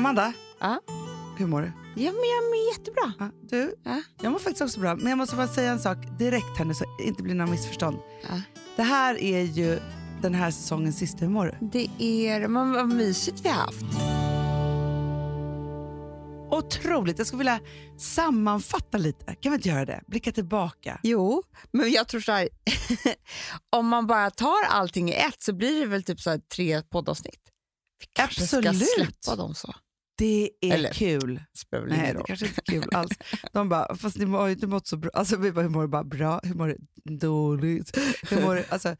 Amanda, Ja. hur mår du? Ja, men jag mår jättebra. Ja, du, Ja. jag mår faktiskt också bra. Men jag måste bara säga en sak direkt här nu så det inte blir några missförstånd. Ja. Det här är ju den här säsongens sista. Hur mår du? Det är, men vad mysigt vi har haft. Otroligt. Jag skulle vilja sammanfatta lite. Kan vi inte göra det? Blicka tillbaka. Jo, men jag tror så här, om man bara tar allting i ett så blir det väl typ så tre poddavsnitt. Vi kanske Absolut. ska släppa dem så. Det är Eller- kul. Spelar väl Nej, det kanske inte är kul alls. De bara, fast ni har ju inte mått så bra. Alltså, vi bara, hur mår du? Bara, bra. Hur mår du? Dåligt. Hur mår du? Alltså,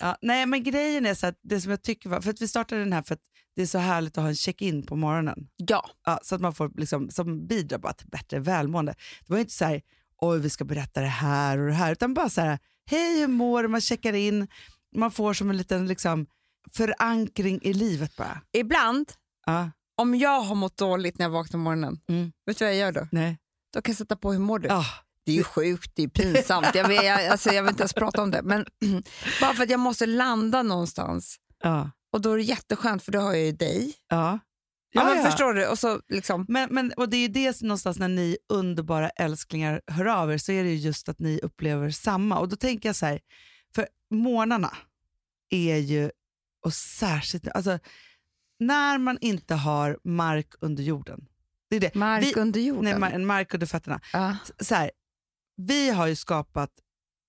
ja, nej, men grejen är så att det som jag tycker var, för att vi startade den här för att det är så härligt att ha en check-in på morgonen. Ja, Ja, så att man får liksom, som bidrar bara till bättre välmående. Det var inte så här, oj vi ska berätta det här och det här, utan bara så här, hej hur mår du? Man checkar in, man får som en liten liksom, förankring i livet bara. ibland Ja, om jag har mått dåligt när jag vaknar på morgonen, Mm. vet du vad jag gör då? nej. Då kan jag sätta på hur mår du? Ah, Det är ju sjukt, det är pinsamt. Jag, vet, jag, alltså, jag vill inte ens prata om det. Men bara för att jag måste landa någonstans. ja, Och då är det jätteskönt för då har jag ju dig. ja. Ja, Ja, men ja. Förstår du? Och så liksom, Men, men, och det är ju det någonstans när ni underbara älsklingar hör av er så är det ju just att ni upplever samma. Och då tänker jag så här, för morgnarna är ju, och särskilt alltså, när man inte har mark under jorden. Det är det. mark Vi- under jorden. Nej, mar- mark under fötterna. ja. Så här, vi har ju skapat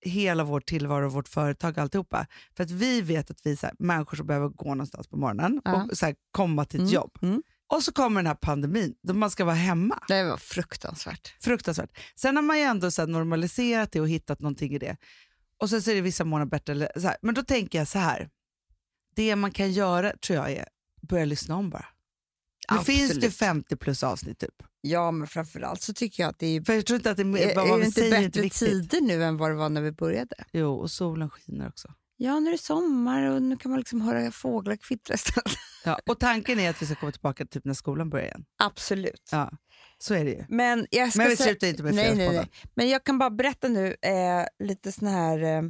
hela vår tillvaro, vårt företag och alltihopa. För att vi vet att vi är människor som behöver gå någonstans på morgonen Ja. och så här, komma till ett Mm, jobb. mm. Och så kommer den här pandemin då man ska vara hemma. Det var fruktansvärt. Fruktansvärt. Sen har man ju ändå så normaliserat det och hittat någonting i det. Och sen så är det vissa månader bättre. Eller så här. Men då tänker jag så här. Det man kan göra tror jag är börja lyssna om bara. Nu Absolut. finns det 50 plus avsnitt typ. Ja, men framförallt så tycker jag att det är, För jag tror inte att det är, vad är det inte är inte bättre tider nu än vad det var när vi började. Jo, och solen skiner också. Ja, nu är det sommar och nu kan man liksom höra fåglar kvittra istället. Ja, och tanken är att vi ska komma tillbaka typ när skolan börjar igen. Absolut. Ja, så är det ju. Men jag ska Men vi slutar inte med nej, nej, nej. Men jag kan bara berätta nu eh, lite sån här... Eh,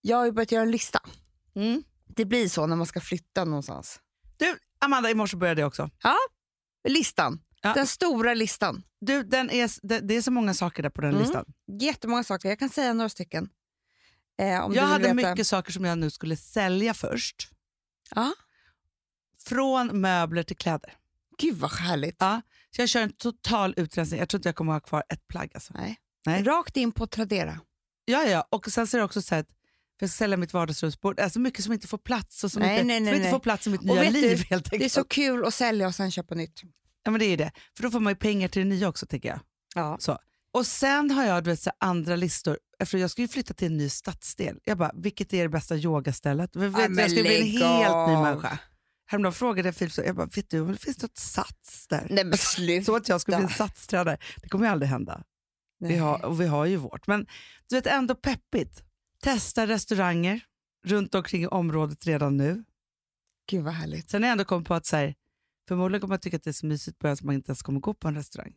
jag har ju börjat göra en lista. Mm. Det blir så när man ska flytta någonstans. Du, Amanda, i morse började jag också. Listan. Ja. Den stora listan. Du, den är, det, det är så många saker där på den Mm. listan. Jättemånga saker. Jag kan säga några stycken. Eh, Jag hade veta. mycket saker som jag nu skulle sälja först. Ja. Från möbler till kläder. Gud vad härligt. Ja. Så jag kör en total utrensning. Jag tror inte jag kommer ha kvar ett plagg. Alltså. Nej. Nej. Rakt in på Tradera. Ja, ja. Och sen så är det också så att för jag ska sälja mitt vardagsrumsbord. Alltså mycket som inte får plats och som, Nej, inte, nej, nej, som inte får plats i mitt Och nya vet du, liv helt Det är enkelt. så kul att sälja och sen köpa nytt. Ja, men det är det. För då får man ju pengar till det nya också tänker jag. Ja. Så. Och sen har jag du vet, så andra listor. För jag ska ju flytta till en ny stadsdel. Jag bara, vilket är det bästa yogastället? Vet, Ja, jag ska bli en helt ny människa. Häromdagen frågade jag Filip, jag bara, vet du om det finns något sats där? Nej men sluta. Så att jag ska bli en satstränare. Det kommer ju aldrig hända. Vi har, och vi har ju vårt. Men du vet ändå peppigt. Testa restauranger runt omkring området redan nu. Gud vad härligt. Sen har jag ändå kommit på att så här, förmodligen kommer jag tycka att det är så mysigt på att man inte ens kommer gå på en restaurang.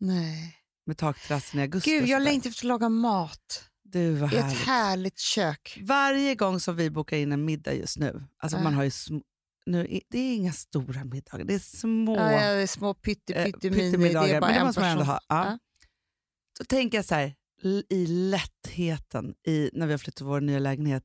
Nej. Med takterrassen i augusti. Gud jag längtar efter att laga mat. Du vad I ett härligt. härligt kök. Varje gång som vi bokar in en middag just nu, alltså Ja. man har ju nu, det är inga stora middagar, det är små Ja, ja, det är små pytte, eh, pytte, mini, det pyttemiddagar, är bara men det måste man ändå ha. Ja. Ja. Då tänker jag så här, i lättheten i, när vi har flyttat till vår nya lägenhet,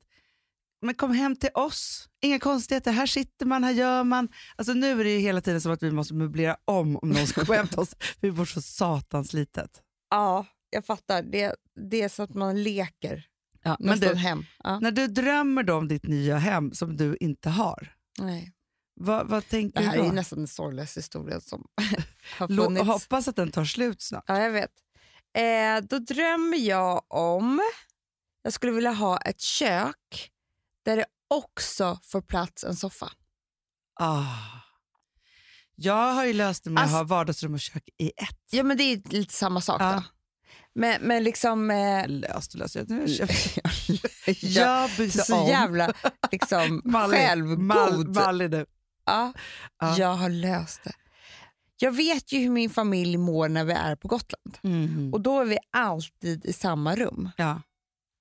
men kom hem till oss, inga konstigheter, här sitter man, här gör man. Alltså nu är det hela tiden som att vi måste möblera om om någon ska komma hem till oss, vi bor så satans litet. Ja, jag fattar. Det, det är så att man leker Ja, men du, hem. Ja. när du drömmer då om ditt nya hem som du inte har, Nej. vad, vad tänker Det här du är då? nästan den sorgligaste historien som har funnits. hoppas att den tar slut snart. Ja, jag vet. Eh, då drömmer jag om... Jag skulle vilja ha ett kök där det också får plats en soffa. Ah. Jag har ju löst det med Alltså- att ha vardagsrum och kök i ett. Ja, men det är lite samma sak Ja. då. Men, men liksom... Eh, Löst och löst. Jag, jag, köpt- ja, jag byggde så om. jävla liksom, Mallig. självgod. Mal, Mallig nu. Ja, Ja. Jag har löst det. Jag vet ju hur min familj mår när vi är på Gotland. Och då är vi alltid i samma rum, Ja.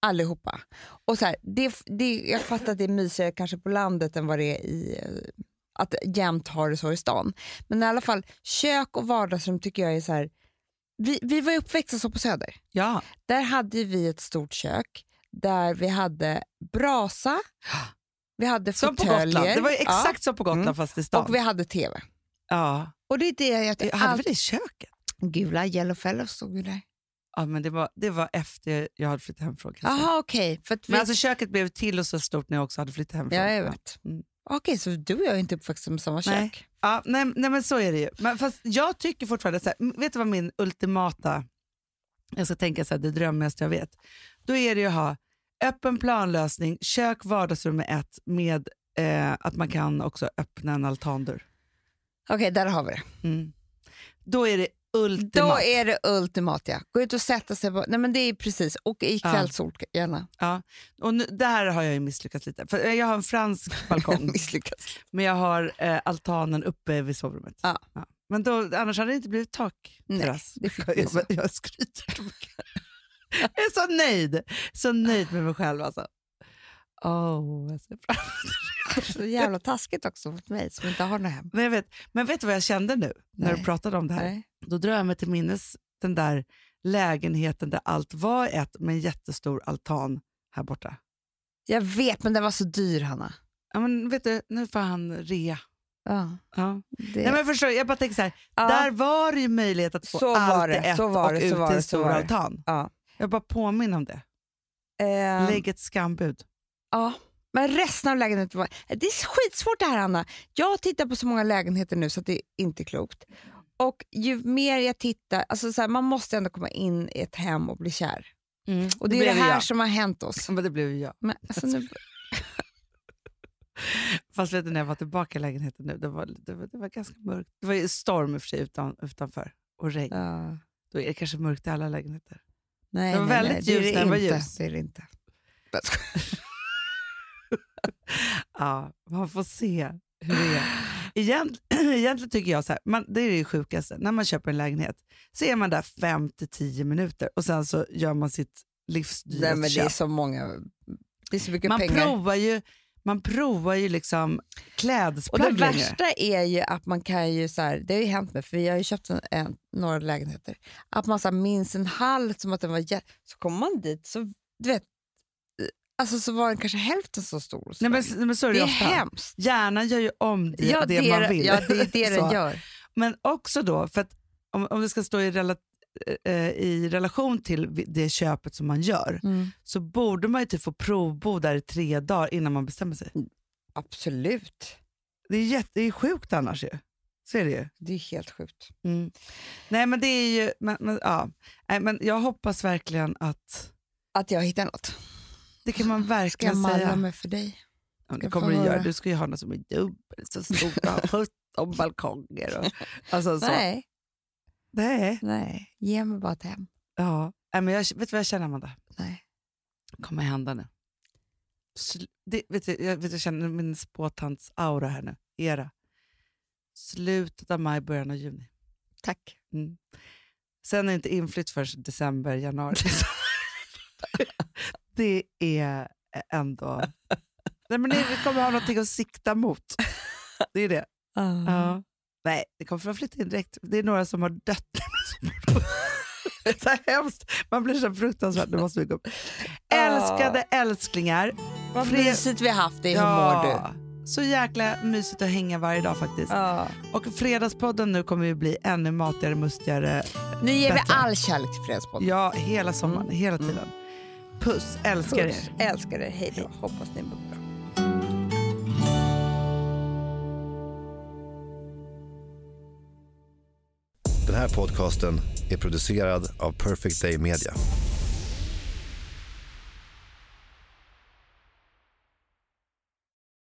allihopa. Och så här, det, det, jag fattar att det är mysigare kanske på landet än vad det är i... eh, att jämt ha det så i stan. Men i alla fall, kök och vardagsrum tycker jag är så här... Vi, vi var uppväxta så på Söder. Ja. Där hade vi ett stort kök där vi hade brasa, vi hade Som på fåtöljer. Gotland. Det var exakt ja, som på Gotland Mm. fast i stan. och vi hade tv. ja. Och det är det jag tycker. Hade vi det i köket? gula Yellow Fellows stod ju där. Ja, men det var, det var efter jag hade flyttat hemifrån. jag. Jaha okej. För att vi, Men alltså köket blev till och så stort när jag också hade flyttat hemifrån. ja, jag vet. Mm. Okej, så du och jag är inte uppväxta med samma Nej. kök? Ja, nej, nej men så är det ju. Men fast jag tycker fortfarande, så här, vet du vad min ultimata, jag ska tänka så här, det drömmigaste jag vet. Då är det ju att ha öppen planlösning, kök, vardagsrum är ett med eh, att man kan också öppna en altandörr. Okej, där har vi det. Mm. Då är det ultimat. Då är det ultimat ja. Gå ut och sätta sig på... Nej men det är precis. Och i Ja. kvällssol gärna. Ja. Och nu, där har jag misslyckats lite. För jag har en fransk balkong, Misslyckas. men jag har eh, altanen uppe vid sovrummet. Ja. Men då, annars hade det inte blivit Nej, takterrass. jag, så. jag skryter. Jag är så nöjd. Så nöjd med mig själv alltså. Oh, jag ser fram. Så jävla taskigt också mot mig som inte har något hem. men, jag vet, men vet du vad jag kände nu när du Nej. pratade om det här? Nej. Då drar jag mig till minnes den där lägenheten där allt var ett med en jättestor altan här borta. Jag vet, men den var så dyr Hanna. Ja, men vet du, nu får han rea. Ja, Ja. det... Nej, men förstår, jag bara tänker så här, ja. där var det ju möjlighet att få Så allt det, ett så var och det, ut så var till det, en stor det. altan. ja. Jag bara påminner om det. Eh, Lägg ett skambud. Ja. Men resten av lägenheten var... Det är skitsvårt det här Anna. Jag tittar på så många lägenheter nu så det är inte klokt. Och ju mer jag tittar, alltså så här, man måste ändå komma in i ett hem och bli kär. Och det, är det här jag. som har hänt oss. Men det blev ju jag. Men, alltså, nu, Fast vet du, när jag var tillbaka i lägenheten nu, det var, det var, det var ganska mörkt. Det var storm i och för sig utan, utanför och regn. ja. Då är det kanske mörkt i alla lägenheter. Nej, Det var nej, väldigt nej, det ljust när det var ljus. Det är det inte. Ja, man får se hur det är. Egent, egentligen tycker jag så här, man, det är det sjukaste, när man köper en lägenhet så är man där 5-10 minuter och sen så gör man sitt livs Nej, men det är så många, det är så mycket Man pengar. provar ju, man provar ju liksom Och det klädesplagg längre. värsta är ju att man kan ju, så här, det har ju hänt mig för vi har ju köpt en, en, några lägenheter, att man så minns en hall som att den var jä- så kommer man dit så, du vet, alltså så var den kanske hälften så stor. Nej, men, men så är det det är ofta. hemskt. Hjärnan gör ju om det, Ja, det, man vill. Ja, det är det den gör. Men också då, för att om, om det ska stå i, rela, eh, i relation till det köpet som man gör Mm. så borde man ju typ få provbo där i tre dagar innan man bestämmer sig. Absolut. Det är, jätte, det är sjukt annars ju. Så är det ju. Det är helt sjukt. Mm. Nej men det är ju, men, men, ja. Nej, men jag hoppas verkligen att, Att jag hittar något. Det kan man Ska jag verkligen malla säga. mig för dig? Ja, det kommer du göra. Du ska ju ha något som är dubbelt så stort och ha 17 balkonger. Och, alltså, så. Nej, Nej. nej. Ge mig bara ett hem. Ja. Nej, men jag, vet du vad jag känner Amanda? Nej. kommer hända nu. Sl- det, vet du, jag, vet, jag känner min spåtants-aura här nu. Era. Slutet av maj, början av juni. Tack. Mm. Sen är det inte inflytt förrän december, januari. det är ändå... Nej, men det, vi kommer ha någonting att sikta mot. Det är det. Ja. Nej, det kommer att flytta in direkt. Det är några som har dött. Så hemskt. Man blir så fruktansvärt. Nu måste vi gå upp. Älskade älsklingar. Vad mysigt vi har haft det. Hur mår du? Så jäkla mysigt att hänga varje dag faktiskt. Ja. Och Fredagspodden nu kommer ju bli ännu matigare, mustigare. Nu ger vi Bättre. all kärlek till Fredagspodden. Ja, hela sommaren, hela tiden. Puss, älskar Puss. er. Älskar er. Hej då. Hoppas ni mår bra. Den här podcasten är producerad av Perfect Day Media.